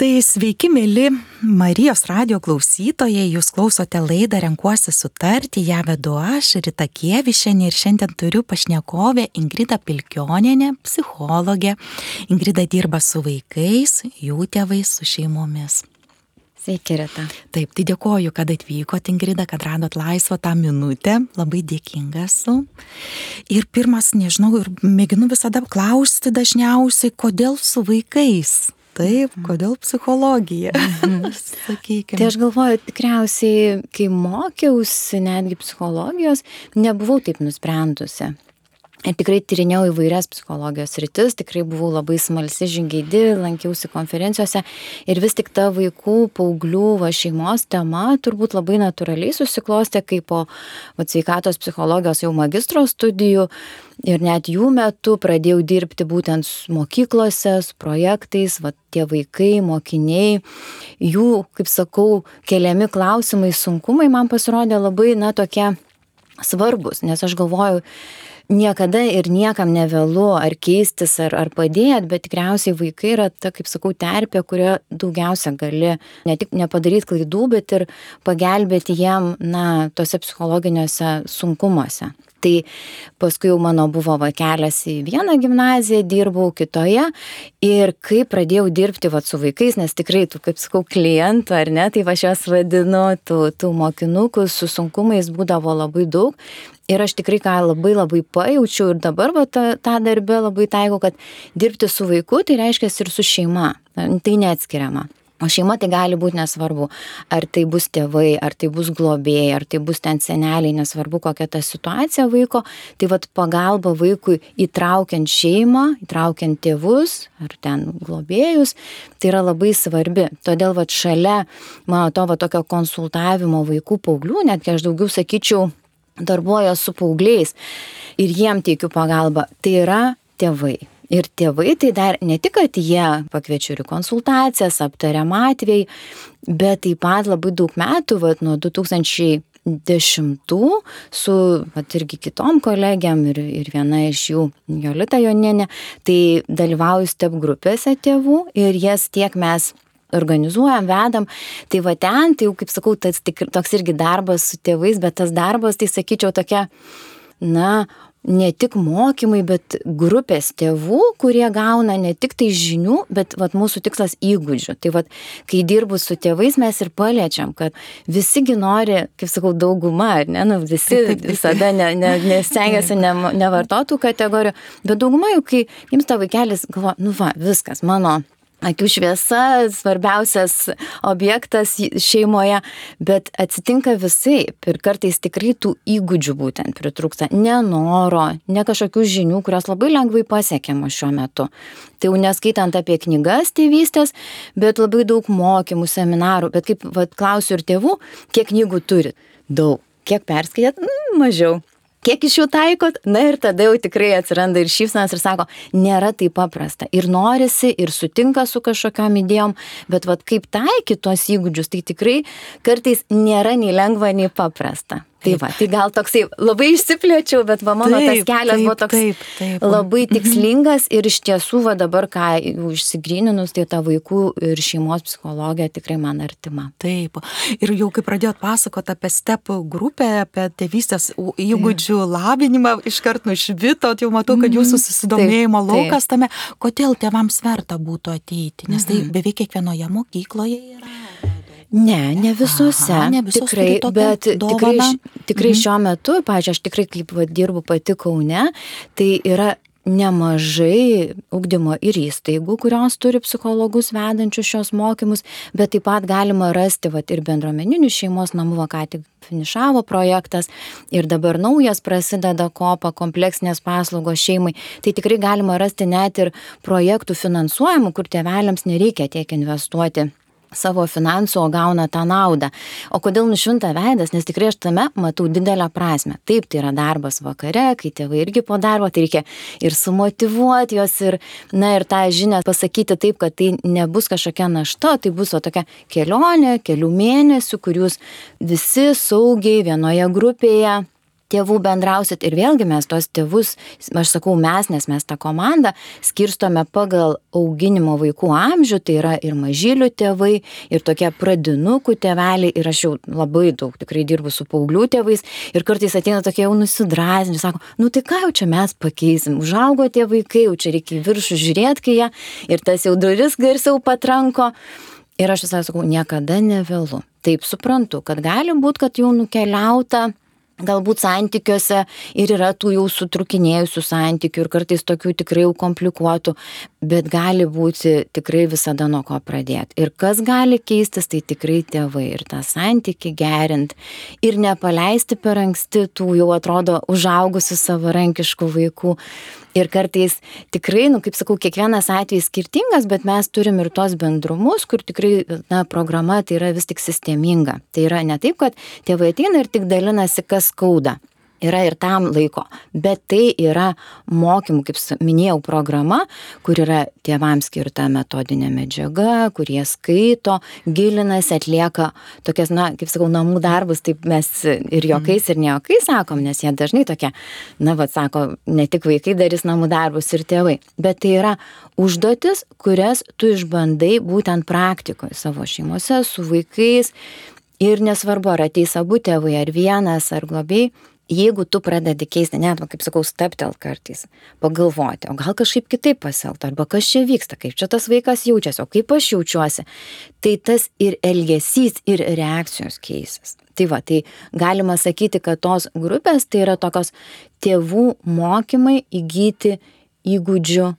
Tai sveiki, mėly Marijos radio klausytojai, jūs klausote laidą Renkuosi sutarti, ją vedu aš, Rita Kievišenė ir šiandien turiu pašnekovę Ingrida Pilkioninė, psichologė. Ingrida dirba su vaikais, jų tėvais, su šeimomis. Sveiki, Rita. Taip, tai dėkoju, kad atvykote, Ingrida, kad radot laisvą tą minutę. Labai dėkinga esu. Ir pirmas, nežinau, ir mėginu visada klausti dažniausiai, kodėl su vaikais. Taip, kodėl psichologija? Mhm. Sakykime. Tai aš galvoju, tikriausiai, kai mokiausi netgi psichologijos, nebuvau taip nusprendusi. Ir tikrai tyrinėjau įvairias psichologijos rytis, tikrai buvau labai smalsi žingeidi, lankiausi konferencijose. Ir vis tik ta vaikų, paauglių, va, šeimos tema turbūt labai natūraliai susiklostė, kaip po va, sveikatos psichologijos jau magistro studijų. Ir net jų metu pradėjau dirbti būtent mokyklose, su projektais, va, tie vaikai, mokiniai, jų, kaip sakau, keliami klausimai, sunkumai man pasirodė labai, na, tokie svarbus, nes aš galvoju, niekada ir niekam nevėlu ar keistis, ar, ar padėti, bet tikriausiai vaikai yra ta, kaip sakau, terpė, kurioje daugiausia gali ne tik nepadaryti klaidų, bet ir pagelbėti jiem, na, tose psichologiniuose sunkumuose. Tai paskui jau mano buvo va kelias į vieną gimnaziją, dirbau kitoje ir kai pradėjau dirbti va su vaikais, nes tikrai tų, kaip sakau, klientų ar ne, tai va aš juos vadinu, tų, tų mokinukų su sunkumais būdavo labai daug ir aš tikrai ką labai labai pajaučiau ir dabar va tą, tą darbę labai taikau, kad dirbti su vaiku tai reiškia ir su šeima. Tai neatskiriama. O šeima tai gali būti nesvarbu, ar tai bus tėvai, ar tai bus globėjai, ar tai bus ten seneliai, nesvarbu kokia ta situacija vaiko, tai vad pagalba vaikui įtraukiant šeimą, įtraukiant tėvus ar ten globėjus, tai yra labai svarbi. Todėl vad šalia mano to va tokio konsultavimo vaikų paauglių, netgi aš daugiau sakyčiau, darbuoja su paaugliais ir jiem teikiu pagalbą, tai yra tėvai. Ir tėvai tai dar ne tik, kad jie pakviečia ir konsultacijas, aptariam atvejai, bet taip pat labai daug metų, vat, nuo 2000 dešimtų su vat, irgi kitom kolegiam ir, ir viena iš jų, Jolita Joninė, tai dalyvauju step grupėse tėvų ir jas tiek mes organizuojam, vedam. Tai va ten, tai jau kaip sakau, tas tik, toks irgi darbas su tėvais, bet tas darbas, tai sakyčiau, tokia, na, ne tik mokymai, bet grupės tėvų, kurie gauna ne tik tai žinių, bet vat, mūsų tikslas įgūdžių. Tai vat, kai dirbu su tėvais, mes ir paliečiam, kad visigi nori, kaip sakau, dauguma, ne, nu, visi visada ne, ne, nestengiasi ne, nevartotų kategorijų, bet dauguma jau, kai jums ta vaikelis galvo, nu va, viskas, mano akių šviesa, svarbiausias objektas šeimoje, bet atsitinka visai ir kartais tikrai tų įgūdžių būtent pritrūksta, nenoro, ne kažkokių žinių, kurios labai lengvai pasiekiamos šiuo metu. Tai jau neskaitant apie knygas tėvystės, bet labai daug mokymų, seminarų, bet kaip vat, klausiu ir tėvų, kiek knygų turi? Daug. Kiek perskaitėt? Mm, mažiau kiek iš jų taikot na ir tada jau tikrai atsiranda ir šypsenos ir sako nėra taip paprasta. Ir norisi ir sutinka su kažkokiom idėjom bet vat kaip taikyt tuos įgūdžius tai tikrai kartais nėra nei lengva nei paprasta Tai va, tai gal toksai labai išsiplėčiau, bet va, mano taip, tas kelias taip, buvo toks taip, taip. labai mhm. tikslingas ir iš tiesų va dabar, ką išsigryninus, tai ta vaikų ir šeimos psichologija tikrai man artima. Taip, ir jau kai pradėjot pasakoti apie STEP grupę, apie tėvystės įgūdžių lavinimą, iškart nušvitot, jau matau, kad jūsų mhm. susidomėjimo taip, laukas taip. tame, kodėl tėvams verta būtų ateiti, nes tai mhm. beveik kiekvienoje mokykloje yra. Ne, ne visose. Aha, ne visos tikrai, bet tikrai, tikrai mhm. šiuo metu, pažiūrėjau, aš tikrai kaip va, dirbu pati Kaune, tai yra nemažai ugdymo ir įstaigų, kurios turi psichologus vedančius šios mokymus, bet taip pat galima rasti vat, ir bendruomeninių šeimos namų, va, ką tik finišavo projektas ir dabar naujas prasideda kopa kompleksinės paslaugos šeimai. Tai tikrai galima rasti net ir projektų finansuojamų, kur tėveliams nereikia tiek investuoti savo finansų, o gauna tą naudą. O kodėl nušvinta veidas, nes tikrai aš tame matau didelę prasme. Taip, tai yra darbas vakare, kai tėvai irgi po darbo, tai reikia ir sumotivuoti juos ir, na, ir tą žinią pasakyti taip, kad tai nebus kažkokia našta, tai bus o tokia kelionė, kelių mėnesių, kur jūs visi saugiai vienoje grupėje tėvų bendrausit ir vėlgi mes tuos tėvus, aš sakau mes, nes mes tą komandą skirstome pagal auginimo vaikų amžių, tai yra ir mažylių tėvai, ir tokie pradinukų tėveliai, ir aš jau labai daug tikrai dirbu su paauglių tėvais, ir kartais ateina tokie jau nusidrasinti, sako, nu tai ką jau čia mes pakeisim, užaugo tie vaikai, jau čia reikia į viršų žiūrėti, kai jie, ir tas jau duris garsiau patranko. Ir aš visai sakau, niekada nevėlu. Taip suprantu, kad gali būti, kad jau nukeliauta galbūt santykiuose ir yra tų jau sutrukinėjusių santykių ir kartais tokių tikrai jau komplikuotų, bet gali būti tikrai visada nuo ko pradėti. Ir kas gali keistis, tai tikrai tėvai ir tą santyki gerint ir nepaleisti per anksti tų jau atrodo užaugusių savarankiškų vaikų ir kartais tikrai, nu, kaip sakau, kiekvienas atvejis skirtingas, bet mes turim ir tos bendrumus, kur tikrai, na, programa tai yra vis tik sisteminga. Tai yra ne taip, kad tėvai ateina ir tik dalinasi, kas skauda yra ir tam laiko, bet tai yra mokymų, kaip minėjau, programa, kur yra tėvams skirta metodinė medžiaga, kurie skaito, gilinasi, atlieka tokias, na, kaip sakau, namų darbus, taip mes ir jokais, ir ne jokais sakom, nes jie dažnai tokie, na, vad sako, ne tik vaikai darys namų darbus ir tėvai, bet tai yra užduotis, kurias tu išbandai būtent praktikoje savo šeimose su vaikais. Ir nesvarbu, ar ateis abu tėvai, ar vienas, ar globiai, jeigu tu pradedi keisti, net, va, kaip sakau, steptel kartais, pagalvoti, o gal kažkaip kitaip pasielgti, arba kas čia vyksta, kaip čia tas vaikas jaučiasi, o kaip aš jaučiuosi, tai tas ir elgesys, ir reakcijos keisis. Tai va, tai galima sakyti, kad tos grupės tai yra tokios tėvų mokymai įgyti įgūdžių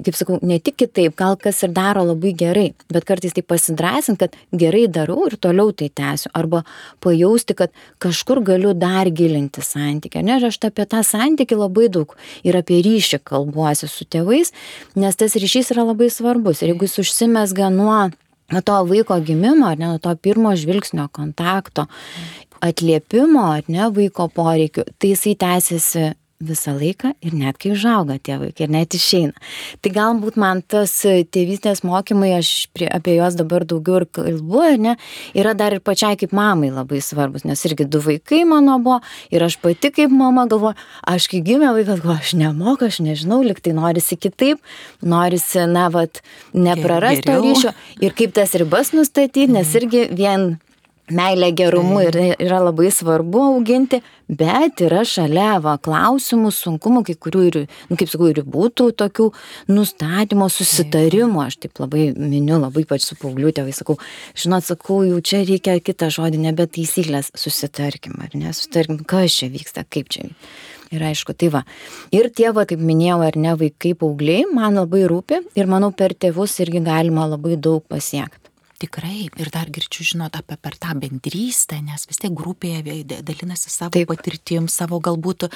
kaip sakau, ne tik kitaip, gal kas ir daro labai gerai, bet kartais tai pasidrasint, kad gerai darau ir toliau tai tęsiu. Arba pajausti, kad kažkur galiu dar gilinti santykį. Ne, aš apie tą santykį labai daug ir apie ryšį kalbuosi su tėvais, nes tas ryšys yra labai svarbus. Ir jeigu jis užsimesga nuo nuo to vaiko gimimo, ar ne, nuo to pirmo žvilgsnio kontakto, atliepimo, ar ne, vaiko poreikių, tai jisai tęsiasi visą laiką ir net kai užauga tie vaikai ir net išeina. Tai galbūt man tas tėvystės mokymai, aš prie, apie juos dabar daugiau ir kalbu, ne, yra dar ir pačiai kaip mamai labai svarbus, nes irgi du vaikai mano buvo ir aš pati kaip mama galvoju, aš kai gimė vaikas, galvoju, aš nemoku, aš nežinau, liktai norisi kitaip, norisi, na, vat, neprarasti to ryšio ir kaip tas ribas nustatyti, nes mhm. irgi vien meilė gerumu ir yra labai svarbu auginti, bet yra šalia va, klausimų, sunkumų, kai kurių ir, nu, kaip sakau, ir būtų tokių nustatymo susitarimų, aš taip labai miniu, labai pač su paaugliu tėvai sakau, žinot, sakau, jau čia reikia kitą žodį, nebe taisyklės, susitarkim, ar ne, susitarkim, kas čia vyksta, kaip čia. Ir aišku, tai va. Ir tėva, kaip minėjau, ar ne, vaikai, paaugliai, man labai rūpi ir manau, per tėvus irgi galima labai daug pasiekti. Tikrai, ir dar girčiu žinot apie per tą bendrystę, nes vis tiek grupėje dalinasi savo Taip. patirtim, savo galbūt,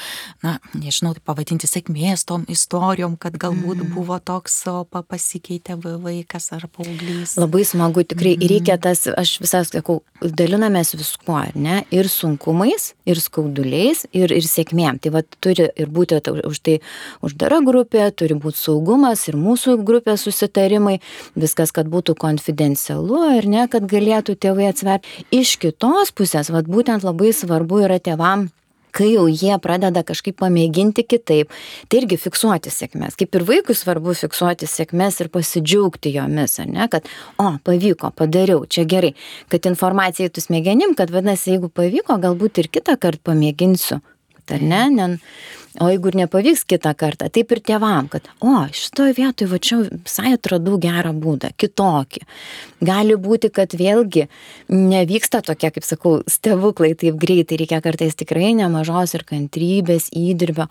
na, nežinau, tai pavadinti sėkmės tom istorijom, kad galbūt mm. buvo toks, o pasikeitė vaikas ar paauglys. Labai smagu, tikrai mm. reikia tas, aš visas sakau, dalinamės viskuo, ar ne, ir sunkumais, ir skauduliais, ir, ir sėkmėm. Tai va turi ir būti už tai uždara grupė, turi būti saugumas ir mūsų grupės susitarimai, viskas, kad būtų konfidencialu svarbu, ar ne, kad galėtų tėvai atsverti. Iš kitos pusės, vad būtent labai svarbu yra tėvam kai jau jie pradeda kažkaip pamėginti kitaip, tai irgi fiksuoti sėkmės. Kaip ir vaikui svarbu fiksuoti sėkmės ir pasidžiaugti jomis, ar ne, kad, o, pavyko, padariau, čia gerai, kad informacija įtų smegenim, kad vadinasi, jeigu pavyko, galbūt ir kitą kartą pamėginsiu, ar ne, ne O jeigu ir nepavyks kitą kartą, taip ir tėvam, kad, o, šitoje vietoje va čia visai atradau gerą būdą, kitokį. Gali būti, kad vėlgi nevyksta tokie, kaip sakau, stebuklai taip greitai, reikia kartais tikrai nemažos ir kantrybės, įdirbio.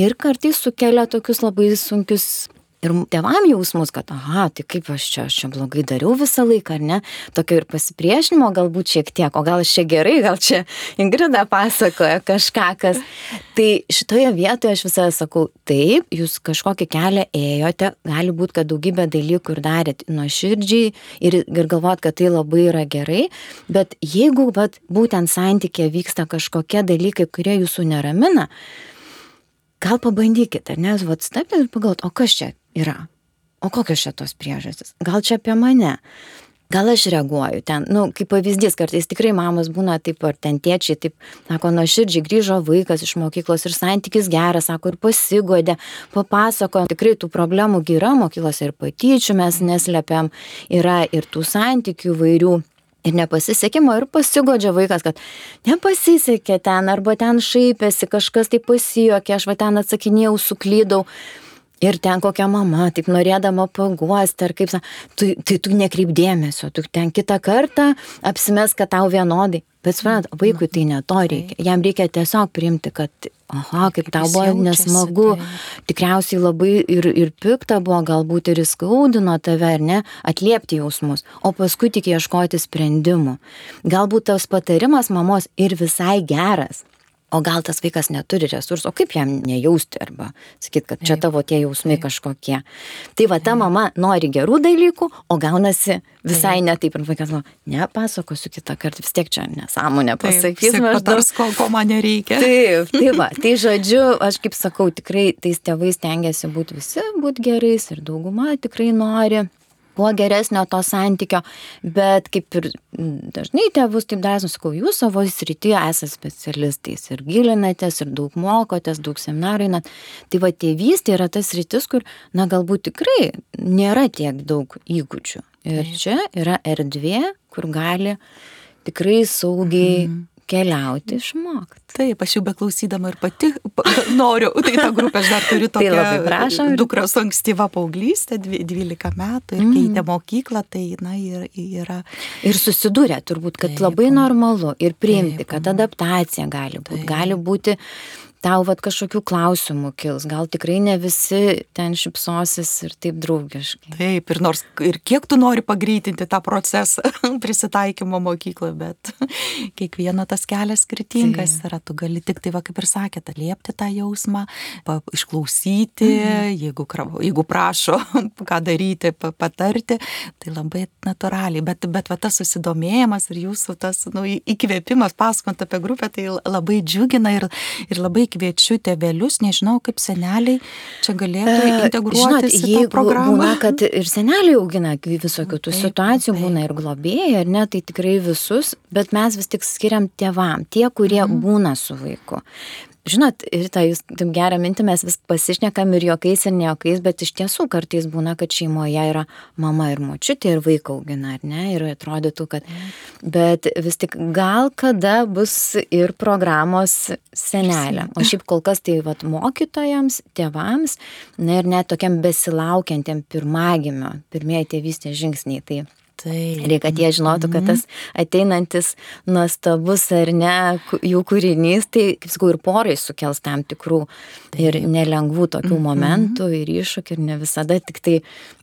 Ir kartais sukelia tokius labai sunkius ir tėvam jausmus, kad, aha, tai kaip aš čia, aš čia blogai dariau visą laiką, ar ne? Tokio ir pasipriešinimo galbūt šiek tiek, o gal aš čia gerai, gal čia Ingrida pasakoja kažką, kas. Tai šitoje vietoje aš visą sakau, taip, jūs kažkokį kelią ėjote, gali būti, kad daugybę dalykų ir darėt nuo širdžiai ir, ir galvot, kad tai labai yra gerai, bet jeigu vat, būtent santykė vyksta kažkokie dalykai, kurie jūsų neramina, gal pabandykit, ar ne, vat stabdyti ir pagalvoti, o kas čia yra? O kokios čia tos priežastys? Gal čia apie mane? gal aš reaguoju ten, nu, kaip pavyzdys, kartais tikrai mamos būna taip, ar ten tėčiai, taip, sako, nuoširdžiai grįžo vaikas iš mokyklos ir santykis geras, sako, ir pasigodė, papasako, tikrai tų problemų yra mokyklose ir patyčių mes neslepiam, yra ir tų santykių vairių ir nepasisekimo ir pasigodžia vaikas, kad nepasisekė ten arba ten šaipėsi, kažkas tai pasijokė, aš va ten atsakinėjau, suklydau. Ir ten kokia mama, taip norėdama paguosti, ar kaip, tu, tai tu nekreip dėmesio, tu ten kitą kartą apsimes, kad tau vienodai. Bet suprant, vaikui tai ne to reikia. Jam reikia tiesiog priimti, kad, aha, kaip, tau buvo nesmagu, tikriausiai labai ir, ir pikta buvo, galbūt ir įskaudino tave, ar ne, atliepti jausmus, o paskui tik ieškoti sprendimų. Galbūt tas patarimas mamos ir visai geras, o gal tas vaikas neturi resursų, o kaip jam nejausti arba sakyt, kad čia tavo tie jausmai kažkokie. Tai va, ta mama nori gerų dalykų, o gaunasi visai netaip ir vaikas, nu, nepasakosiu kitą kartą, vis tiek čia nesąmonė pasakys. Patars, ko, ko man nereikia. Taip, tai va, tai žodžiu, aš kaip sakau, tikrai tais tėvais tengiasi būti visi, būti gerais ir dauguma tikrai nori kuo geresnio to santykio, bet kaip ir dažnai tėvus taip drąsiai sakau, jūs savo srityje esate specialistais ir gilinatės, ir daug mokotės, daug seminarų einat. Tai va tėvystė yra tas sritis, kur, na galbūt tikrai nėra tiek daug įgūdžių. Ir čia yra erdvė, kur gali tikrai saugiai mm keliauti, išmokti. Taip, aš jau beklausydama ir pati noriu, tai tą grupę aš dar turiu tokią. tai labai prašom. Dukros ankstyva paauglystė, 12 metų ir mm. keitė mokyklą, tai na, ir, yra. Ir susidūrė turbūt, kad taip, labai normalu ir priimti, taip, kad adaptacija gali būti. Gali būti tau vat kažkokių klausimų kils, gal tikrai ne visi ten šipsosis ir taip draugiškai. Taip, ir nors ir kiek tu nori pagreitinti tą procesą prisitaikymo mokykloje, bet kiekvieno tas kelias skirtingas taip. yra, tu gali tik tai, va, kaip ir sakėte, liepti tą jausmą, pa, išklausyti, mhm. jeigu, jeigu prašo, ką daryti, patarti, tai labai natūraliai, bet, bet va tas susidomėjimas ir jūsų tas nu, įkvėpimas, pasakant apie grupę, tai labai džiugina ir, ir labai kviečiu tėvelius, nežinau, kaip seneliai čia galėtų integruoti į tą programą. Būna, kad ir seneliai augina visokių tų taip, situacijų, taip. būna ir globėjai, ar ne, tai tikrai visus, bet mes vis tik skiriam tėvam, tie, kurie mm. būna su vaiku žinot, ir tą jūs taip gerą mintį mes vis pasišnekam ir juokais ir nejuokais, bet iš tiesų kartais būna, kad šeimoje yra mama ir močiutė ir vaiką augina, ar ne, ir atrodytų, kad, bet vis tik gal kada bus ir programos senelė. O šiaip kol kas tai vat, mokytojams, tėvams, na ir net tokiam besilaukiantiem pirmagimio, pirmieji tėvystės žingsniai. Tai Taip. Reikia, kad jie žinotų, kad tas ateinantis nuostabus ar ne jų kūrinys, tai, kaip sakau, ir porai sukels tam tikrų Taip. ir nelengvų tokių -hmm. momentų ir iššūkių ir ne visada tik tai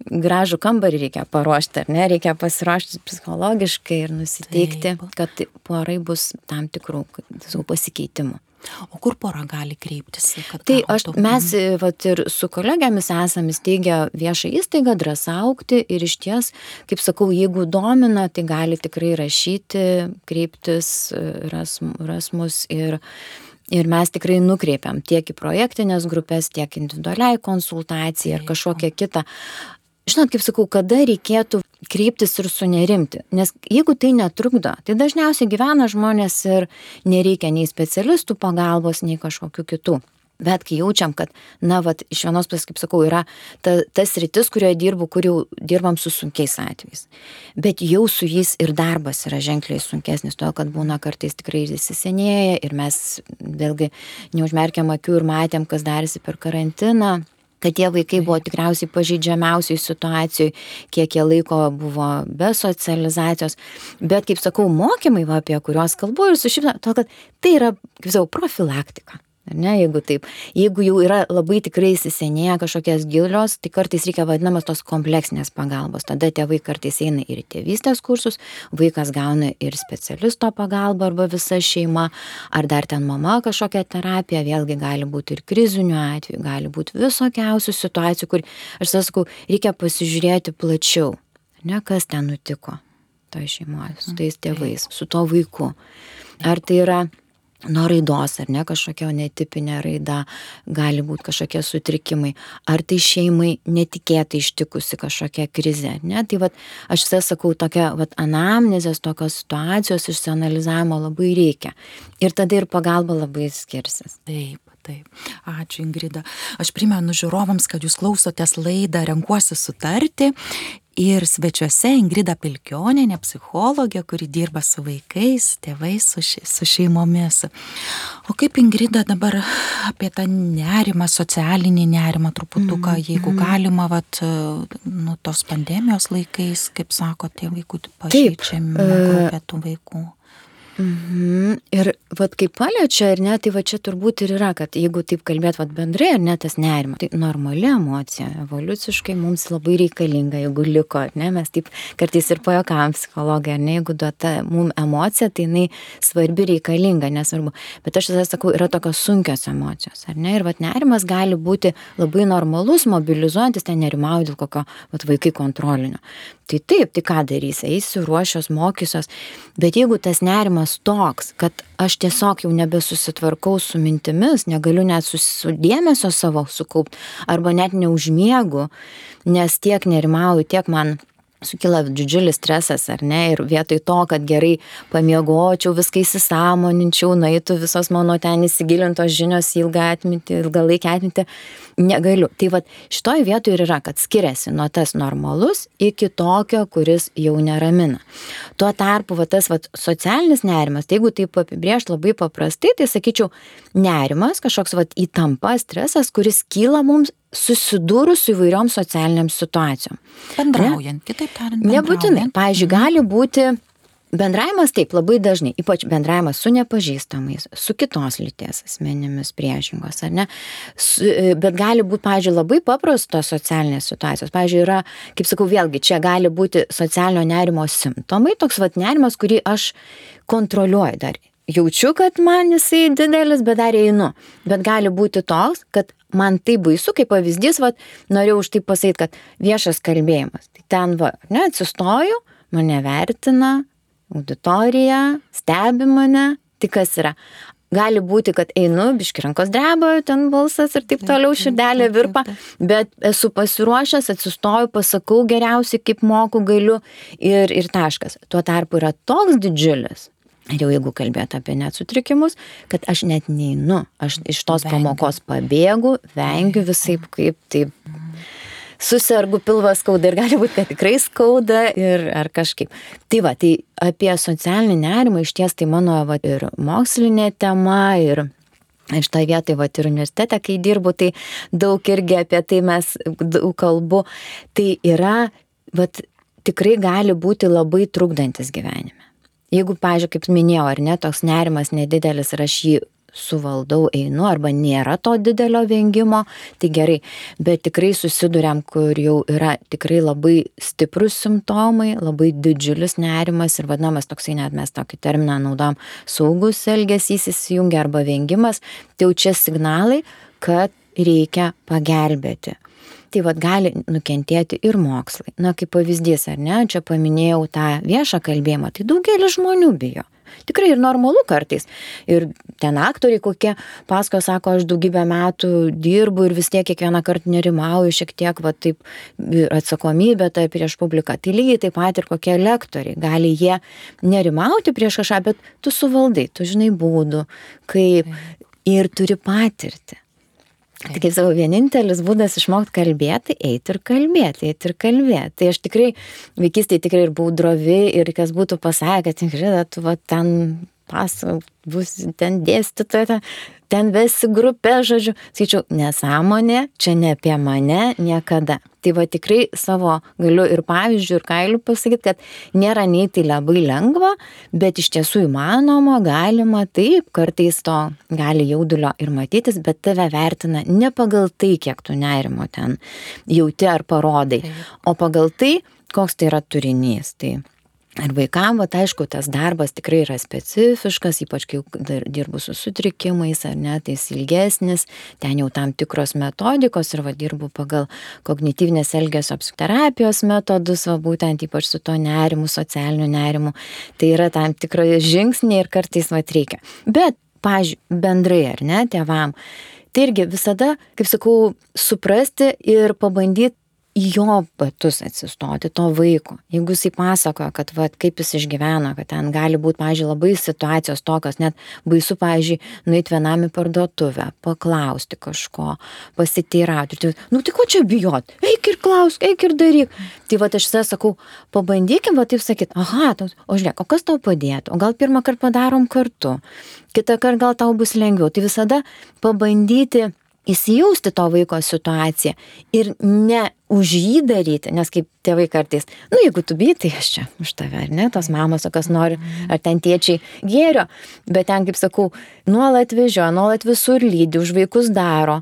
gražų kambarį reikia paruošti, ar ne, reikia pasiruošti psichologiškai ir nusiteikti, Taip. kad porai bus tam tikrų pasikeitimų. O kur pora gali kreiptis? Tai aš, mes vat, ir su kolegėmis esame įsteigę viešą įstaigą, drąsa aukti ir iš ties, kaip sakau, jeigu domina, tai gali tikrai rašyti, kreiptis, ras, ras mus ir Ir mes tikrai nukreipiam tiek į projektinės grupės, tiek individualiai konsultacijai ar kažkokią kitą žinot kaip sakau kada reikėtų kreiptis ir sunerimti? Nes jeigu tai netrukdo tai dažniausiai gyvena žmonės ir nereikia nei specialistų pagalbos nei kažkokių kitų. Bet kai jaučiam, kad, na, vat, iš vienos pusės, kaip sakau, yra ta, tas rytis, kurioje dirbu, kur jau dirbam su sunkiais atvejais. Bet jau su jais ir darbas yra ženkliai sunkesnis, todėl kad būna kartais tikrai įsisenėję ir mes vėlgi neužmerkiam akių ir matėm, kas darėsi per karantiną kad tie vaikai buvo tikriausiai pažeidžiamiausiai situacijoj, kiek jie laiko buvo be socializacijos. Bet, kaip sakau, mokymai, va, apie kuriuos kalbu ir su šimta, to, kad tai yra, kaip sakau, profilaktika. Ar ne, jeigu taip, jeigu jau yra labai tikrai įsisenėję kažkokios gilios, tai kartais reikia vadinamas tos kompleksinės pagalbos. Tada tėvai kartais eina ir į tėvystės kursus, vaikas gauna ir specialisto pagalbą arba visa šeima, ar dar ten mama kažkokia terapija, vėlgi gali būti ir krizinių atvejų, gali būti visokiausių situacijų, kur, aš sakau, reikia pasižiūrėti plačiau, ne kas ten nutiko toje šeimoje, su tais tėvais, su tuo vaiku. Ar tai yra nuo raidos ar ne kažkokia netipinė raida, gali būti kažkokie sutrikimai, ar tai šeimai netikėtai ištikusi kažkokia krizė. Ne? Tai vat, aš visą sakau, tokia vat, anamnezės, tokios situacijos išsianalizavimo labai reikia. Ir tada ir pagalba labai skirsis. Taip. Taip, ačiū Ingrida. Aš primenu žiūrovams, kad jūs klausotės laidą Renkuosi sutarti ir svečiuose Ingrida Pilkionėnė, psichologė, kuri dirba su vaikais, tėvais, su, ši, su šeimomis. O kaip Ingrida dabar apie tą nerimą, socialinį nerimą truputuką, mm, jeigu mm. galima, vat, nu, tos pandemijos laikais, kaip sako, tie vaikų pažeidžiami, grupė tų vaikų. Mhm. Ir vat kaip paliečia, ar ne, tai va čia turbūt ir yra, kad jeigu taip kalbėt vat bendrai, ar ne, tas nerimas, tai normali emocija, evoliuciškai mums labai reikalinga, jeigu liko, ar ne, mes taip kartais ir pajokam psichologai, ar ne, jeigu duota mums emocija, tai jinai svarbi reikalinga, nesvarbu. Bet aš tada sakau, yra tokios sunkios emocijos, ar ne, ir vat nerimas gali būti labai normalus, mobilizuojantis, ten nerimauju dėl kokio vat vaikai kontrolinio. Tai taip, tai ką darys, eisiu, ruošios, mokysios, bet jeigu tas nerimas toks, kad aš tiesiog jau nebesusitvarkau su mintimis, negaliu net susidėmesio savo sukaupti arba net neužmiegu, nes tiek nerimauju, tiek man sukyla didžiulis stresas, ar ne, ir vietoj to, kad gerai pamiegočiau, viską įsisamoninčiau, naitų visos mano ten įsigilintos žinios į ilgą atmintį, ilgalaikę atmintį, negaliu. Tai vad šitoj vietoj ir yra, kad skiriasi nuo tas normalus iki tokio, kuris jau neramina. Tuo tarpu va, tas va, socialinis nerimas, tai jeigu taip apibriežti labai paprastai, tai sakyčiau, nerimas, kažkoks va, įtampa, stresas, kuris kyla mums susidūrus su įvairiom socialiniam situacijom. Bendraujant, ne? kitaip tariant. Nebūtinai. Pavyzdžiui, gali būti bendravimas taip labai dažnai, ypač bendravimas su nepažįstamais, su kitos lyties asmenimis priešingos, ar ne? Su, e, bet gali būti, pavyzdžiui, labai paprastos socialinės situacijos. Pavyzdžiui, yra, kaip sakau, vėlgi, čia gali būti socialinio nerimo simptomai, toks vad nerimas, kurį aš kontroliuoju dar jaučiu, kad man jisai didelis, bet dar einu. Bet gali būti toks, kad man tai baisu, kaip pavyzdys, va, norėjau už tai pasakyti, kad viešas kalbėjimas. Tai ten, va, ne, atsistoju, mane vertina, auditorija, stebi mane, tai kas yra. Gali būti, kad einu, biški rankos dreba, ten balsas ir taip toliau širdelė virpa, bet esu pasiruošęs, atsistoju, pasakau geriausiai, kaip moku, galiu ir, ir taškas. Tuo tarpu yra toks didžiulis, Ir jau jeigu kalbėt apie net sutrikimus, kad aš net neinu, aš iš tos pamokos pabėgu, vengiu visai kaip taip. Susirgu pilvas skauda ir gali būti, kad tikrai skauda ir ar kažkaip. Tai va, tai apie socialinį nerimą iš ties tai mano va, ir mokslinė tema ir Ir šitą vietą, va, ir universitete, kai dirbu, tai daug irgi apie tai mes daug kalbu. Tai yra, va, tikrai gali būti labai trukdantis gyvenime. Jeigu, pažiūrėjau, kaip minėjau, ar ne, toks nerimas nedidelis ir aš jį suvaldau, einu, arba nėra to didelio vengimo, tai gerai, bet tikrai susidurėm, kur jau yra tikrai labai stiprus simptomai, labai didžiulis nerimas ir vadinamas toksai net mes tokį terminą naudom saugus elgesys įsijungia arba vengimas, tai jau čia signalai, kad reikia pagelbėti tai vat gali nukentėti ir mokslai. Na, kaip pavyzdys, ar ne, čia paminėjau tą viešą kalbėjimą, tai daugelis žmonių bijo. Tikrai ir normalu kartais. Ir ten aktoriai kokie pasko sako, aš daugybę metų dirbu ir vis tiek kiekvieną kartą nerimauju, šiek tiek va taip atsakomybė tai prieš publiką. Tai lygiai taip pat ir kokie lektoriai. Gali jie nerimauti prieš kažką, bet tu suvaldai, tu žinai būdų, kaip ir turi patirti. Tai kaip savo vienintelis būdas išmokti kalbėti, eiti ir kalbėti, eiti ir kalbėti. Tai aš tikrai vaikystėje tikrai ir buvau drovi ir kas būtų pasakę, kad tikrai tu va ten pasakok, bus ten dėstytoja, ten vesi grupė, žodžiu, skaičiau, nesąmonė, čia ne apie mane niekada. Tai va tikrai savo galiu ir pavyzdžių, ir kailių pasakyti, kad nėra nei tai labai lengva, bet iš tiesų įmanoma, galima, taip, kartais to gali jaudulio ir matytis, bet tave vertina ne pagal tai, kiek tu nerimo ten jauti ar parodai, o pagal tai, koks tai yra turinys. Tai Ir vaikam, va, aišku, tas darbas tikrai yra specifiškas, ypač kai dirbu su sutrikimais, ar ne, tai jis ilgesnis, ten jau tam tikros metodikos ir va, dirbu pagal kognityvinės elgesio psichoterapijos metodus, va, būtent ypač su to nerimu, socialiniu nerimu. Tai yra tam tikrai žingsniai ir kartais va reikia. Bet pažiūrėjau, bendrai ar ne, tėvam. Tai irgi visada, kaip sakau, suprasti ir pabandyti į jo batus atsistoti, to vaiko. Jeigu jisai pasakoja, kad va, kaip jis išgyveno, kad ten gali būti, pažiūrėjau, labai situacijos tokios, net baisu, pažiūrėjau, nueiti vienam į parduotuvę, paklausti kažko, pasiteirauti. Tai, nu tai ko čia bijot? Eik ir klausk, eik ir daryk. Tai va aš visą sakau, pabandykim, va taip sakyti, aha, tos, o žiūrėk, o kas tau padėtų? O gal pirmą kartą padarom kartu, kitą kartą gal tau bus lengviau. Tai visada pabandyti įsijausti to vaiko situaciją ir ne už jį daryti, nes kaip tėvai kartais, nu jeigu tu bijai, tai aš čia už tave, ar ne, tos mamos, o kas nori, ar ten tėčiai gėrio, bet ten, kaip sakau, nuolat vežioja, nuolat visur lydi, už vaikus daro,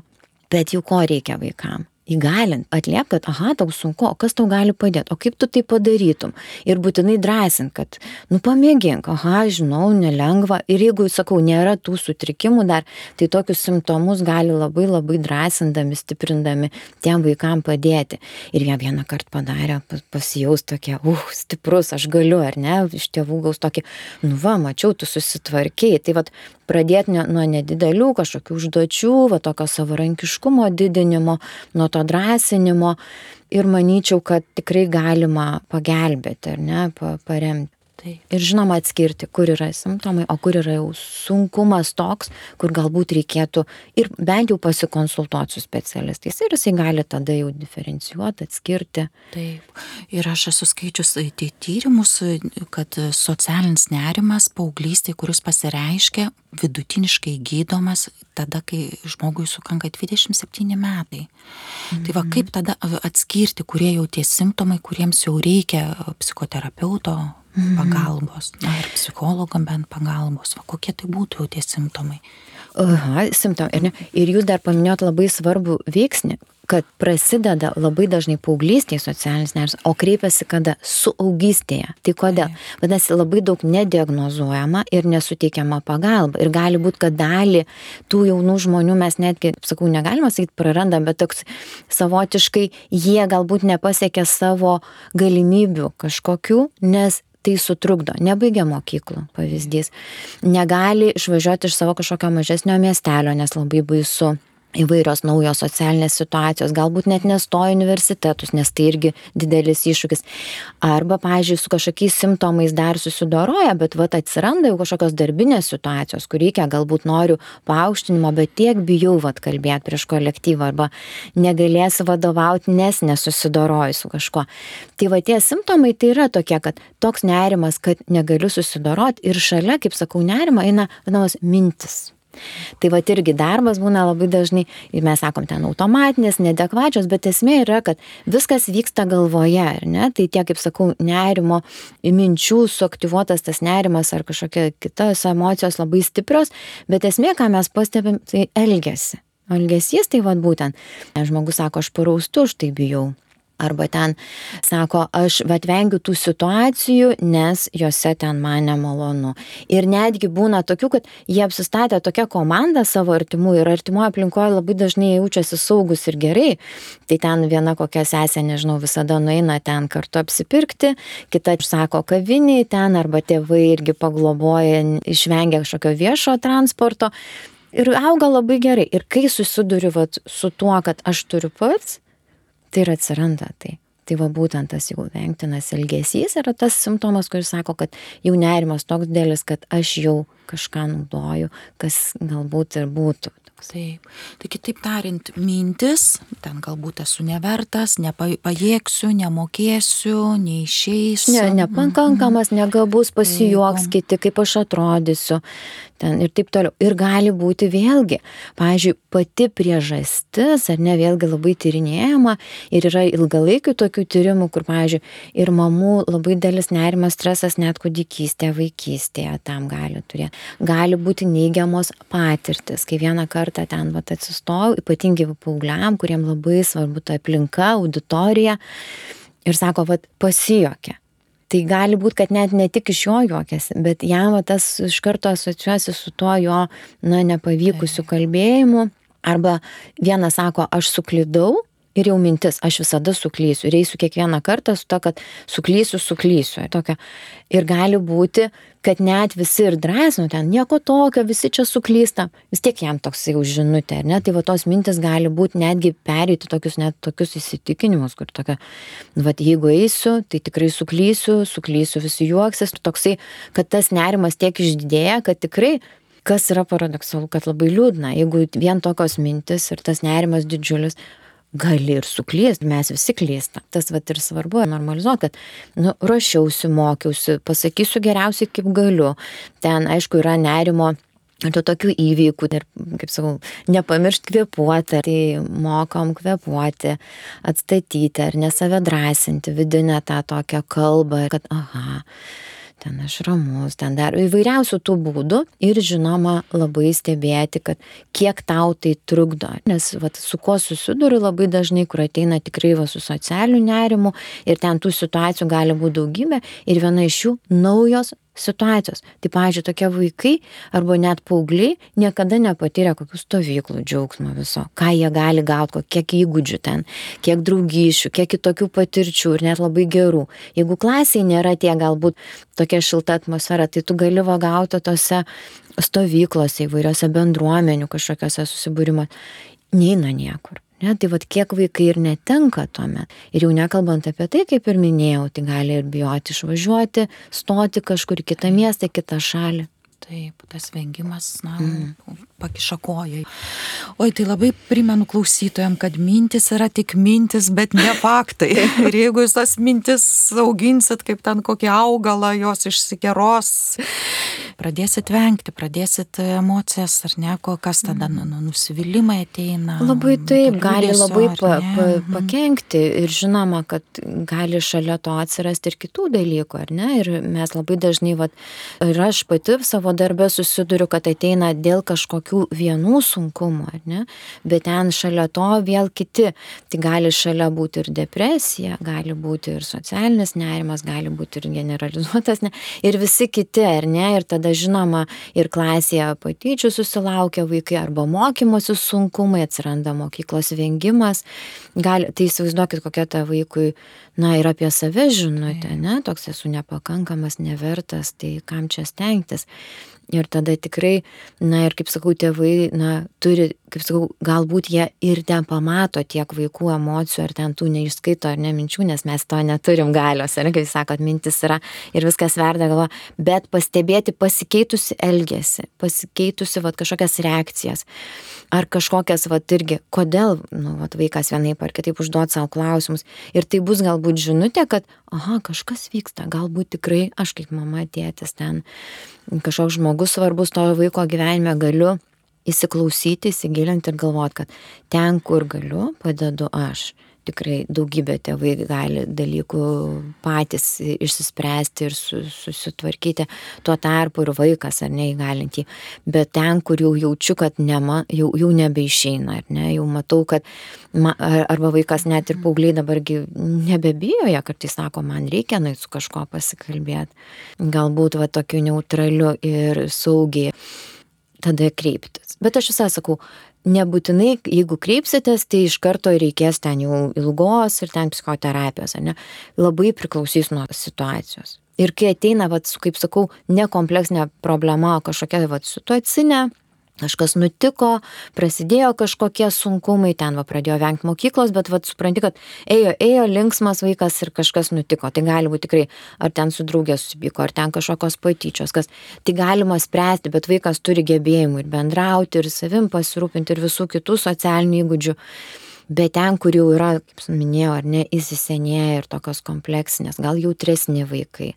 bet jau ko reikia vaikam įgalint, atliep, kad, aha, tau sunku, o kas tau gali padėti, o kaip tu tai padarytum. Ir būtinai drąsint, kad, nu pamėgink, aha, žinau, nelengva. Ir jeigu, sakau, nėra tų sutrikimų dar, tai tokius simptomus gali labai labai drąsindami, stiprindami tiem vaikam padėti. Ir jie vieną kartą padarė, pasijaus tokie, uh, stiprus, aš galiu, ar ne, iš tėvų gaus tokį, nu va, mačiau, tu susitvarkiai. Tai vad pradėti nuo nedidelių kažkokių užduočių, va tokio savarankiškumo didinimo, nuo to drąsinimo ir manyčiau, kad tikrai galima pagelbėti, ar ne, paremti. Taip. Ir žinoma atskirti, kur yra simptomai, o kur yra jau sunkumas toks, kur galbūt reikėtų ir bent jau pasikonsultuoti su specialistais. Ir jisai gali tada jau diferencijuoti, atskirti. Taip. Ir aš esu skaičius tai tyrimus, kad socialinis nerimas paauglystė, kuris pasireiškia, vidutiniškai gydomas tada, kai žmogui sukanka 27 metai. Mhm. Tai va kaip tada atskirti, kurie jau tie simptomai, kuriems jau reikia psichoterapeuto Mhm. Pagalbos, na ir psichologam bent pagalbos, va, kokie tai būtų jau tie simptomai. Aha, simptomai. Ir, ne, ir jūs dar paminėjot labai svarbų veiksnį, kad prasideda labai dažnai paauglystėje socialinis nerimas, o kreipiasi kada su augystėje. Tai kodėl? Vadinasi, labai daug nediagnozuojama ir nesuteikiama pagalba. Ir gali būti, kad dalį tų jaunų žmonių mes netgi, sakau, negalima sakyti, prarandam, bet toks savotiškai jie galbūt nepasiekia savo galimybių kažkokių, nes tai sutrukdo, nebaigia mokyklų pavyzdys, negali išvažiuoti iš savo kažkokio mažesnio miestelio, nes labai baisu įvairios naujos socialinės situacijos, galbūt net nestoja universitetus, nes tai irgi didelis iššūkis. Arba, pažiūrėjau, su kažkokiais simptomais dar susidoroja, bet vat atsiranda jau kažkokios darbinės situacijos, kur reikia, galbūt noriu paaukštinimo, bet tiek bijau vat kalbėti prieš kolektyvą arba negalėsiu vadovauti, nes nesusidoroju su kažkuo. Tai va tie simptomai tai yra tokie, kad toks nerimas, kad negaliu susidoroti ir šalia, kaip sakau, nerima eina, vadinamos, mintis Tai va irgi darbas būna labai dažnai, ir mes sakom ten automatinės, nedekvačios, bet esmė yra, kad viskas vyksta galvoje, ar ne? Tai tiek, kaip sakau, nerimo, minčių suaktyvuotas tas nerimas ar kažkokia kitos emocijos labai stiprios, bet esmė, ką mes pastebim, tai elgesi. Elgesys tai vad būtent, žmogus sako, aš paraustu, už tai bijau Arba ten sako, aš atvengiu tų situacijų, nes juose ten man nemalonu. Ir netgi būna tokių, kad jie apsistatė tokią komandą savo artimų ir artimoje aplinkoje labai dažnai jaučiasi saugus ir gerai. Tai ten viena kokia sesė, nežinau, visada nueina ten kartu apsipirkti, kita sako kaviniai ten, arba tėvai irgi pagloboja, išvengia kažkokio viešo transporto. Ir auga labai gerai. Ir kai susiduriu vat, su tuo, kad aš turiu pats, tai ir atsiranda tai. Tai va būtent tas jau vengtinas elgesys yra tas simptomas, kuris sako, kad jau nerimas toks dėlis, kad aš jau kažką naudoju, kas galbūt ir būtų Taip. Tai kitaip tariant, mintis, ten galbūt esu nevertas, nepajėgsiu, nemokėsiu, neišeisiu. Ne, nepakankamas, negabus, pasijuoks kiti, kaip aš atrodysiu. Ten ir taip toliau. Ir gali būti vėlgi, pavyzdžiui, pati priežastis, ar ne, vėlgi labai tyrinėjama ir yra ilgalaikių tokių tyrimų, kur, pavyzdžiui, ir mamų labai dėlis nerimas, stresas net kūdikystėje, vaikystėje tam gali turėti. Gali būti neigiamos patirtis, kai vieną kartą ten vat atsistojau, ypatingai paaugliam, kuriem labai svarbu ta aplinka, auditorija. Ir sako, vat pasijokė. Tai gali būti, kad net ne tik iš jo juokėsi, bet jam va, tas iš karto asociuosi su tuo jo, na, nepavykusiu kalbėjimu. Arba vienas sako, aš suklydau, ir jau mintis, aš visada suklysiu ir eisiu kiekvieną kartą su to, kad suklysiu, suklysiu. Tokia. Ir gali būti, kad net visi ir drąsinu ten, nieko tokio, visi čia suklysta, vis tiek jam toks jau žinutė, ne? Tai va tos mintis gali būti netgi pereiti tokius net tokius įsitikinimus, kur tokia, va jeigu eisiu, tai tikrai suklysiu, suklysiu, visi juoksis, toksai, kad tas nerimas tiek išdidėja, kad tikrai kas yra paradoksalu, kad labai liūdna, jeigu vien tokios mintis ir tas nerimas didžiulis, gali ir suklysti, mes visi klystam. Tas vat ir svarbu, normalizuoti, kad nu, ruošiausi, mokiausi, pasakysiu geriausiai kaip galiu. Ten, aišku, yra nerimo tų tokių įvykių ir, kaip sakau, nepamiršti kvepuoti, tai mokom kvepuoti, atstatyti ar nesave drąsinti, vidinę tą tokią kalbą, kad, aha, ten aš ramus, ten dar įvairiausių tų būdų ir žinoma labai stebėti, kad kiek tau tai trukdo. Nes vat, su kuo susiduriu labai dažnai, kur ateina tikrai va su socialiniu nerimu ir ten tų situacijų gali būti daugybė ir viena iš jų naujos situacijos. Tai, pavyzdžiui, tokie vaikai arba net paaugliai niekada nepatyrė kokių stovyklų džiaugsmo viso, ką jie gali gauti, kiek įgūdžių ten, kiek draugyšių, kiek kitokių patirčių ir net labai gerų. Jeigu klasiai nėra tie galbūt tokia šilta atmosfera, tai tu gali va gauti tose stovyklose, įvairiose bendruomenių kažkokiose susibūrimo, neina niekur. Ne, tai vad kiek vaikai ir netenka tuomet. Ir jau nekalbant apie tai, kaip ir minėjau, tai gali ir bijoti išvažiuoti, stoti kažkur kitą miestą, kitą šalį. Taip, tas vengimas, na, mm. pakiša kojai. Oi, tai labai primenu klausytojams, kad mintis yra tik mintis, bet ne faktai. Ir jeigu jūs tas mintis auginsit kaip ten kokį augalą, jos išsikeros, pradėsit vengti, pradėsit emocijas ar ne, kas tada nu, nu, nusivylimai ateina. Labai taip, gali labai pa, pa, mhm. pakenkti ir žinoma, kad gali šalia to atsirasti ir kitų dalykų, ar ne? Ir mes labai dažnai, vat, ir aš pati savo darbę susiduriu, kad ateina dėl kažkokių vienų sunkumų, ne? Bet ten šalia to vėl kiti. Tai gali šalia būti ir depresija, gali būti ir socialinis nerimas, gali būti ir generalizuotas, ne? ir visi kiti, ar ne? Ir tada žinoma ir klasėje patyčių susilaukia vaikai arba mokymosi sunkumai, atsiranda mokyklos vengimas. Gali, tai įsivaizduokit, kokia ta vaikui, na ir apie save žinutė, ne, toks esu nepakankamas, nevertas, tai kam čia stengtis. Ir tada tikrai, na ir kaip sakau, tėvai, na, turi, kaip sakau, galbūt jie ir ten pamato tiek vaikų emocijų, ar ten tų neišskaito, ar ne minčių, nes mes to neturim galios, ar kaip sakot, mintis yra ir viskas verda galva, bet pastebėti pasikeitusi elgesį, pasikeitusi vat, kažkokias reakcijas, ar kažkokias, vat, irgi, kodėl, nu, vat, vaikas vienaip ar kitaip užduot savo klausimus. Ir tai bus galbūt žinutė, kad, aha, kažkas vyksta, galbūt tikrai aš kaip mama, tėtis ten kažkoks žmogus svarbus to vaiko gyvenime galiu įsiklausyti, įsigilinti ir galvoti, kad ten, kur galiu, padedu aš. Tikrai daugybė tėvai gali dalykų patys išsispręsti ir susitvarkyti, tuo tarpu ir vaikas ar neįgalinti. Bet ten, kur jau jaučiu, kad nema, jau, jau nebeišeina, ar ne, jau matau, kad ma, arba vaikas net ir paaugliai dabargi nebebijo, jie kartais sako, man reikia nait su kažkuo pasikalbėti. Galbūt va tokiu neutraliu ir saugiai tada kreiptis. Bet aš visą sakau, nebūtinai, jeigu kreipsitės, tai iš karto reikės ten jau ilgos ir ten psichoterapijos, ne? Labai priklausys nuo situacijos. Ir kai ateina, vat, kaip sakau, nekompleksinė problema, kažkokia vat, situacinė, kažkas nutiko, prasidėjo kažkokie sunkumai, ten va pradėjo vengti mokyklos, bet va supranti, kad ėjo, ėjo linksmas vaikas ir kažkas nutiko. Tai gali būti tikrai, ar ten su draugė susipyko, ar ten kažkokios patyčios, kas tai galima spręsti, bet vaikas turi gebėjimų ir bendrauti, ir savim pasirūpinti, ir visų kitų socialinių įgūdžių bet ten, kur jau yra, kaip minėjau, ar ne, įsisenėję ir tokios kompleksinės, gal jautresni vaikai,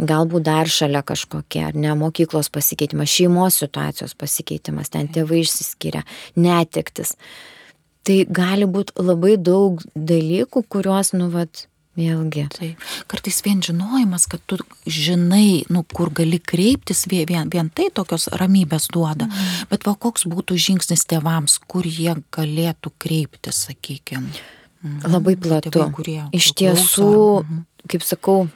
galbūt dar šalia kažkokie, ar ne, mokyklos pasikeitimas, šeimos situacijos pasikeitimas, ten tėvai išsiskiria, netektis. Tai gali būti labai daug dalykų, kuriuos, nu, vat, Vėlgi. Tai kartais vien žinojimas, kad tu žinai, nu, kur gali kreiptis, vien, vien tai tokios ramybės duoda. Mm. Bet va koks būtų žingsnis tėvams, kur jie galėtų kreiptis, sakykime. Mhm. Labai platu. Tėvai, Iš tiesų, mhm. kaip sakau,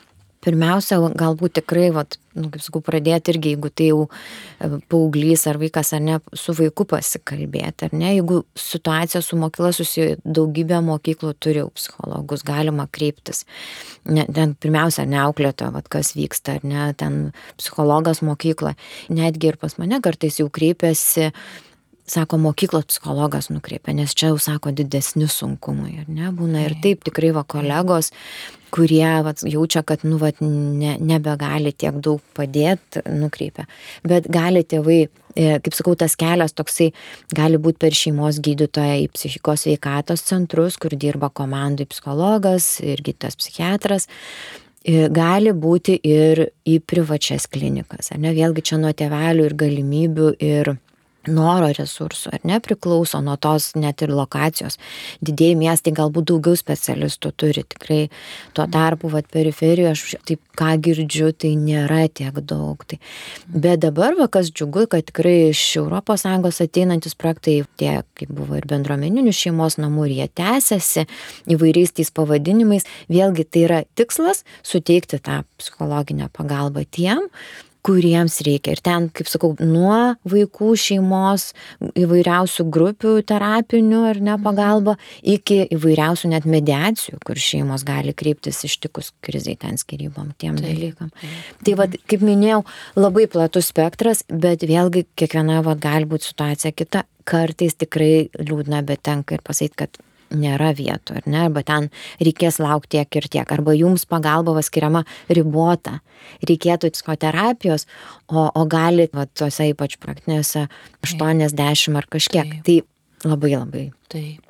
pirmiausia, galbūt tikrai, vat, nu, kaip sakau, pradėti irgi, jeigu tai jau e, paauglys ar vaikas ar ne, su vaiku pasikalbėti, ar ne, jeigu situacija su mokykla susiję, daugybė mokyklų turi psichologus, galima kreiptis. Ne, ten pirmiausia, neauklėto, vat, kas vyksta, ar ne, ten psichologas mokykla. Netgi ir pas mane kartais jau kreipiasi sako, mokyklos psichologas nukreipia, nes čia jau sako didesni sunkumai, ar ne? Būna ir taip tikrai va kolegos, kurie va, jaučia, kad, nu, va, ne, nebegali tiek daug padėti, nukreipia. Bet gali tėvai, e, kaip sakau, tas kelias toksai gali būti per šeimos gydytoją į psichikos veikatos centrus, kur dirba komandai psichologas ir gydytas psichiatras e, gali būti ir į privačias klinikas. Ne, vėlgi čia nuo tėvelių ir galimybių ir noro resursų, ar ne, priklauso nuo tos net ir lokacijos. Didėjai miestai galbūt daugiau specialistų turi, tikrai tuo tarpu, vad periferijoje, aš taip ką girdžiu, tai nėra tiek daug. Tai. Bet dabar, va, kas džiugu, kad tikrai iš ES ateinantis projektai, tie, kaip buvo ir bendruomeninių šeimos namų, ir jie tęsiasi įvairiais tais pavadinimais, vėlgi tai yra tikslas suteikti tą psichologinę pagalbą tiem, kuriems reikia. Ir ten, kaip sakau, nuo vaikų šeimos įvairiausių grupių terapinių ar ne pagalba iki įvairiausių net mediacijų, kur šeimos gali kreiptis ištikus krizai ten skirybom, tiem taip, dalykam. Tai vad, kaip minėjau, labai platus spektras, bet vėlgi kiekviena vad gali būti situacija kita. Kartais tikrai liūdna, bet tenka ir pasakyti, kad nėra vietų, ar ne, arba ten reikės laukti tiek ir tiek, arba jums pagalba skiriama ribota, reikėtų psichoterapijos, o, o gali, va, tuose ypač praktinėse 80 ar kažkiek. Taip. Tai labai labai. Taip.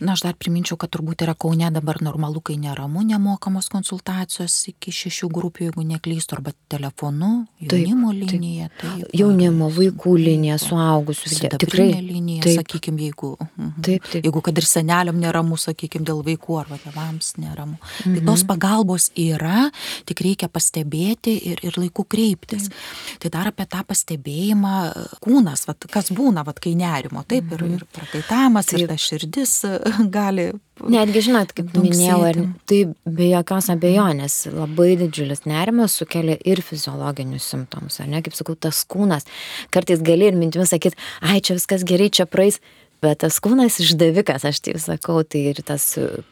Na, aš dar priminčiau, kad turbūt yra Kaune dabar normalu, kai neramu, nemokamos konsultacijos iki šešių grupių, jeigu neklystu, arba telefonu, jaunimo taip, linija. Taip, jaunimo, vaikų linija, suaugusių. Tikrai linija, taip. sakykime, jeigu, mhm. taip, taip. jeigu kad ir seneliam neramu, sakykime, dėl vaikų arba tėvams neramu. Mhm. Tai tos pagalbos yra, tik reikia pastebėti ir, ir laiku kreiptis. Taip. Tai dar apie tą pastebėjimą kūnas, vat, kas būna, vat, kai nerimo, taip, mhm. ir, ir prakaitavimas, ir ta širdis gali. Netgi žinot, kaip minėjau, ar, tai be jokios abejonės labai didžiulis nerimas sukelia ir fiziologinius simptomus, ar ne, kaip sakau, tas kūnas. Kartais gali ir mintimis sakyti, ai, čia viskas gerai, čia praeis, bet tas kūnas išdavikas, aš taip sakau, tai ir tas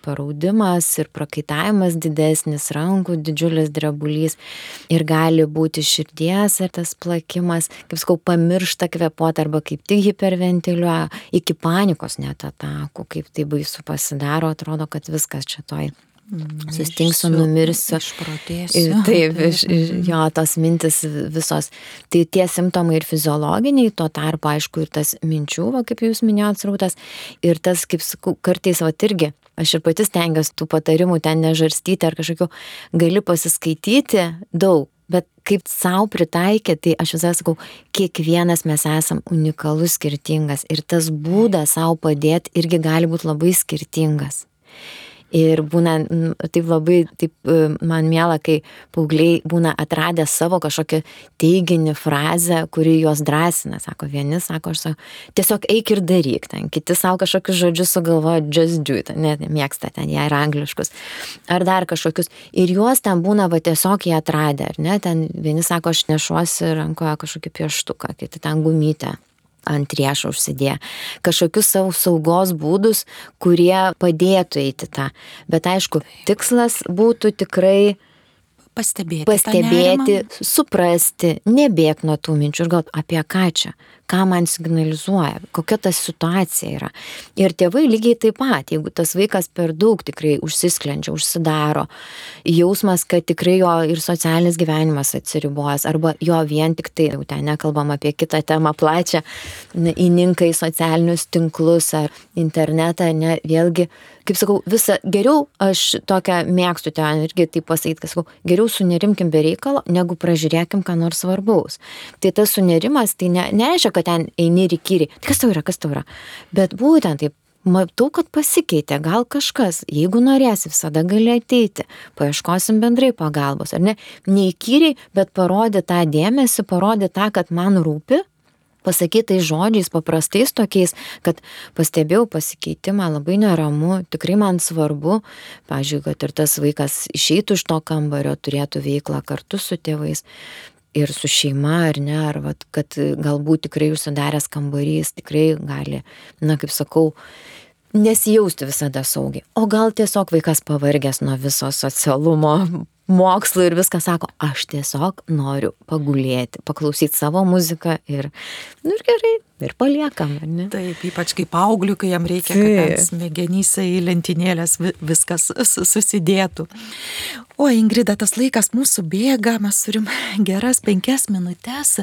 paraudimas, ir prakaitavimas didesnis, rankų didžiulis drebulys, ir gali būti širdies ar tas plakimas, kaip sakau, pamiršta kvepuoti arba kaip tik hiperventiliuoja, iki panikos net atakų, kaip tai baisu pasidaro, atrodo, kad viskas čia toj sustingsiu, numirsiu. Išprotėsiu. Taip, iš, iš, jo, tos mintis visos. Tai tie simptomai ir fiziologiniai, tuo tarpu, aišku, ir tas minčių, va, kaip jūs minėjot, srautas, ir tas, kaip sakau, kartais, va, irgi, aš ir pati stengiuosi tų patarimų ten nežarstyti ar kažkokiu, gali pasiskaityti daug. Bet kaip savo pritaikė, tai aš visą sakau, kiekvienas mes esam unikalus, skirtingas ir tas būdas savo padėti irgi gali būti labai skirtingas. Ir būna taip labai, taip e, man mėla, kai paaugliai būna atradę savo kažkokią teiginį frazę, kuri juos drąsina. Sako, vieni sako, aš sako, tiesiog eik ir daryk ten, kiti savo kažkokius žodžius sugalvoja, just do it, net mėgsta ten ją ir angliškus. Ar dar kažkokius. Ir juos ten būna va tiesiog jie atradę, ar ne? Ten vieni sako, aš nešuosi rankoje kažkokį pieštuką, kiti ten gumytę ant riešo užsidėję, kažkokius savo saugos būdus, kurie padėtų eiti tą. Bet aišku, tikslas būtų tikrai pastebėti, pastebėti suprasti, nebėg nuo tų minčių ir galvoti, apie ką čia, ką man signalizuoja, kokia ta situacija yra. Ir tėvai lygiai taip pat, jeigu tas vaikas per daug tikrai užsisklendžia, užsidaro, jausmas, kad tikrai jo ir socialinis gyvenimas atsiribojas, arba jo vien tik tai, jau ten nekalbam apie kitą temą plačią, įninkai socialinius tinklus ar internetą, ne, vėlgi, kaip sakau, visą geriau, aš tokią mėgstu ten irgi taip pasakyti, kad sakau, geriau sunerimkim be reikalo, negu pražiūrėkim ką nors svarbaus. Tai tas sunerimas, tai ne, nereiškia, kad ten eini ir įkyri. Tai kas tau yra, kas tau yra. Bet būtent taip matau, kad pasikeitė, gal kažkas, jeigu norėsi, visada gali ateiti, paieškosim bendrai pagalbos, ar ne? Neįkyriai, bet parodė tą dėmesį, parodė tą, kad man rūpi pasakytais žodžiais, paprastais tokiais, kad pastebėjau pasikeitimą, labai neramu, tikrai man svarbu, pažiūrėjau, kad ir tas vaikas išeitų iš to kambario, turėtų veiklą kartu su tėvais ir su šeima, ar ne, ar vat, kad galbūt tikrai užsidaręs kambarys tikrai gali, na kaip sakau, nesijausti visada saugiai. O gal tiesiog vaikas pavargęs nuo viso socialumo, mokslo ir viską sako, aš tiesiog noriu pagulėti, paklausyti savo muziką ir, nu ir gerai, ir paliekam, ar ne? Taip, ypač kaip augliu, kai jam reikia, kad smegenyse į lentynėlės viskas susidėtų. O Ingrida, tas laikas mūsų bėga, mes turim geras penkias minutės,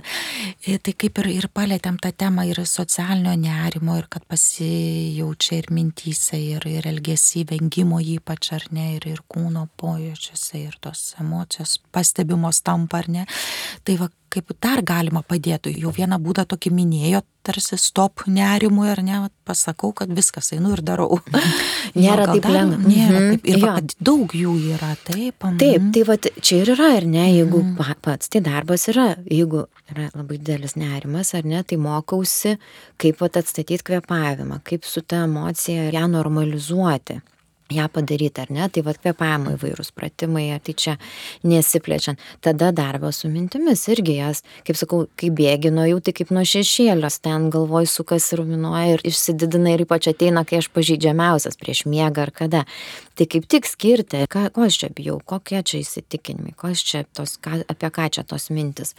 e, tai kaip ir, ir palėtėm tą temą ir socialinio nerimo, ir kad pasijaučia ir mintyse, ir, ir elgesy, vengimo ypač, ar ne, ir, ir kūno pojūčiuose, ir tos emocijos pastebimos tampa, ar ne. Tai va, kaip dar galima padėti. Jau vieną būdą tokį minėjo, tarsi stop nerimui ar ne, pasakau, kad viskas einu ir darau. Nėra jo, taip lengva. Nėra mhm. taip. Ir va, daug jų yra, taip. Mm. Taip, tai va, čia ir yra, ar ne, jeigu mm. pats tai darbas yra, jeigu yra labai didelis nerimas, ar ne, tai mokausi, kaip atstatyti kvepavimą, kaip su ta emocija ją normalizuoti ją padaryti, ar ne, tai vad kvepavimo įvairūs pratimai, tai čia nesiplečiant. Tada darbas su mintimis irgi jas, kaip sakau, kai bėgi nuo jų, tai kaip nuo šešėlios, ten galvoj sukasi ruminuoja ir išsididina ir ypač ateina, kai aš pažydžiamiausias prieš miegą ar kada. Tai kaip tik skirti, ką, ko aš čia bijau, kokie čia įsitikinimai, čia tos, ką, apie ką čia tos mintis.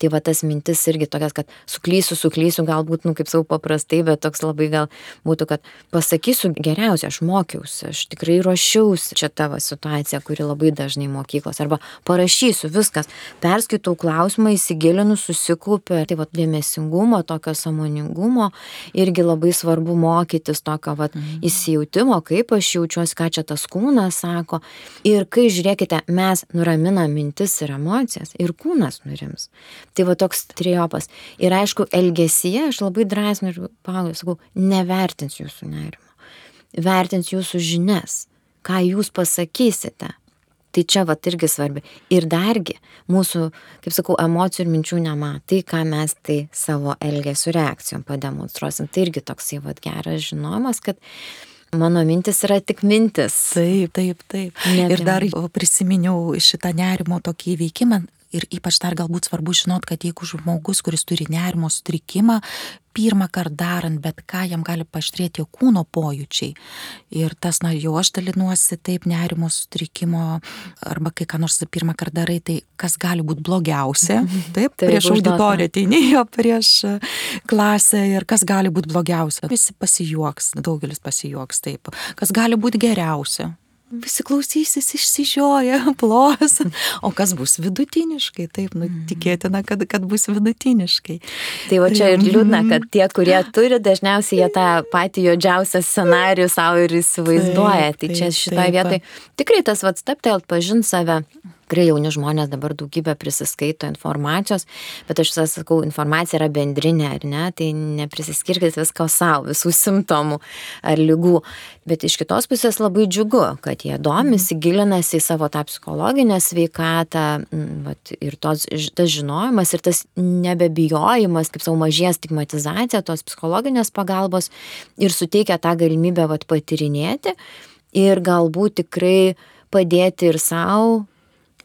Tai va tas mintis irgi tokias, kad suklysiu, suklysiu, galbūt, nu kaip savo paprastai, bet toks labai gal būtų, kad pasakysiu geriausia, aš mokiausi, aš tikrai ruošiausi čia tavo situacija, kuri labai dažnai mokyklos. Arba parašysiu viskas, perskaitau klausimą, įsigilinu, susikaupiu. Tai va dėmesingumo, tokio samoningumo irgi labai svarbu mokytis tokio va mhm. įsijautimo, kaip aš jaučiuosi, ką čia tas kūnas sako. Ir kai žiūrėkite, mes nuraminam mintis ir emocijas ir kūnas nurims. Tai va toks triopas. Ir aišku, elgesyje aš labai drąsiai ir pagalvoju, sakau, nevertins jūsų nerimo vertins jūsų žinias, ką jūs pasakysite. Tai čia va irgi svarbi. Ir dargi mūsų, kaip sakau, emocijų ir minčių nematai, ką mes tai savo elgesio reakcijom pademonstruosim. Tai irgi toksai va geras žinojimas, kad mano mintis yra tik mintis. Taip, taip, taip. Ne, ir dar prisiminiau šitą nerimo tokį įveikimą, ir ypač dar galbūt svarbu žinot, kad jeigu žmogus, kuris turi nerimo sutrikimą, pirmą kartą darant bet ką, jam gali paštrėti jo kūno pojūčiai. Ir tas, na, jau aš dalinuosi taip nerimo sutrikimo, arba kai ką nors pirmą kartą darai, tai kas gali būti blogiausia. Taip, taip prieš auditoriją ateinėjo, prieš klasę ir kas gali būti blogiausia. Visi pasijuoks, daugelis pasijuoks taip. Kas gali būti geriausia visi klausysis, išsižioja, plos, o kas bus vidutiniškai, taip, nu, mhm. tikėtina, kad, kad bus vidutiniškai. Tai va čia ir liūdna, kad tie, kurie turi, dažniausiai jie tą patį juodžiausią scenarijų savo ir įsivaizduoja. Tai čia šitoje vietoje tikrai tas vad steptelt pažint save tikrai jauni žmonės dabar daugybę prisiskaito informacijos, bet aš visą sakau, informacija yra bendrinė, ar ne, tai neprisiskirkit visko savo, visų simptomų ar lygų. Bet iš kitos pusės labai džiugu, kad jie domisi, gilinasi į savo tą psichologinę sveikatą vat, ir tos, tas žinojimas ir tas nebebijojimas, kaip savo mažės stigmatizacija tos psichologinės pagalbos ir suteikia tą galimybę vat, patirinėti ir galbūt tikrai padėti ir savo,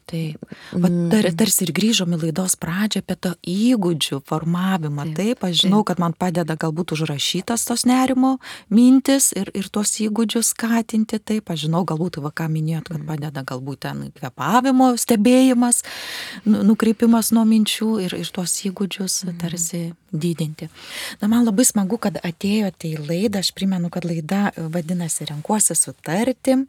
Taip. Vat tar, tarsi ir grįžom į laidos pradžią apie to įgūdžių formavimą. Taip, taip aš žinau, taip. kad man padeda galbūt užrašytas tos nerimo mintis ir, ir tuos įgūdžius skatinti. Taip, aš žinau, galbūt, va ką minėjot, kad padeda galbūt ten kvepavimo stebėjimas, nu, nukreipimas nuo minčių ir, ir tuos įgūdžius mhm. tarsi didinti. Na, man labai smagu, kad atėjote į laidą. Aš primenu, kad laida vadinasi Renkuosi sutarti.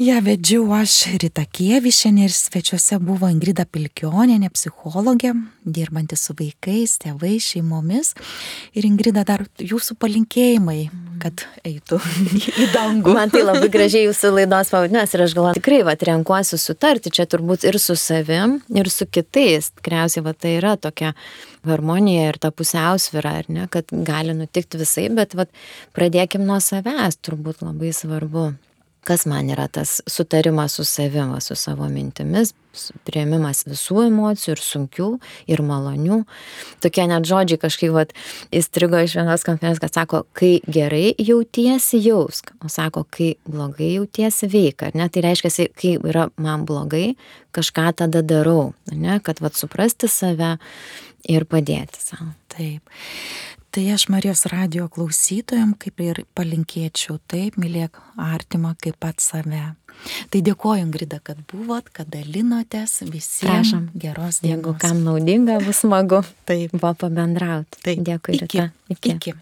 Ja vedžiau aš Rita Kievišenė ir svečiuose buvo Ingrida Pilkionėnė, psichologė, dirbanti su vaikais, tėvais, šeimomis. Ir Ingrida dar jūsų palinkėjimai, kad eitų į dangų. Man tai labai gražiai jūsų laidos pavadinimas ir aš galvoju, tikrai, va, renkuosi sutarti čia turbūt ir su savim, ir su kitais. Tikriausiai, va, tai yra tokia harmonija ir ta pusiausvyra, ar ne, kad gali nutikti visai, bet va, pradėkim nuo savęs, turbūt labai svarbu kas man yra tas sutarimas su savim, su savo mintimis, prieimimas visų emocijų ir sunkių, ir malonių. Tokie net žodžiai kažkaip vat, įstrigo iš vienos konferencijos, kad sako, kai gerai jautiesi, jausk, o sako, kai blogai jautiesi, veik. Ne? Tai reiškia, kai yra man blogai, kažką tada darau, ne? kad vat, suprasti save ir padėti savo. Taip. Tai aš Marijos radio klausytojams kaip ir palinkėčiau taip, mylėk artimą kaip pat save. Tai dėkoju, Ingrida, kad buvot, kad dalinotės visiems. Prašom. Geros dienos. Jeigu kam naudinga, bus smagu. Taip. Buvo pabendrauti. Taip. Dėkui, Iki. Rita. Iki. Iki.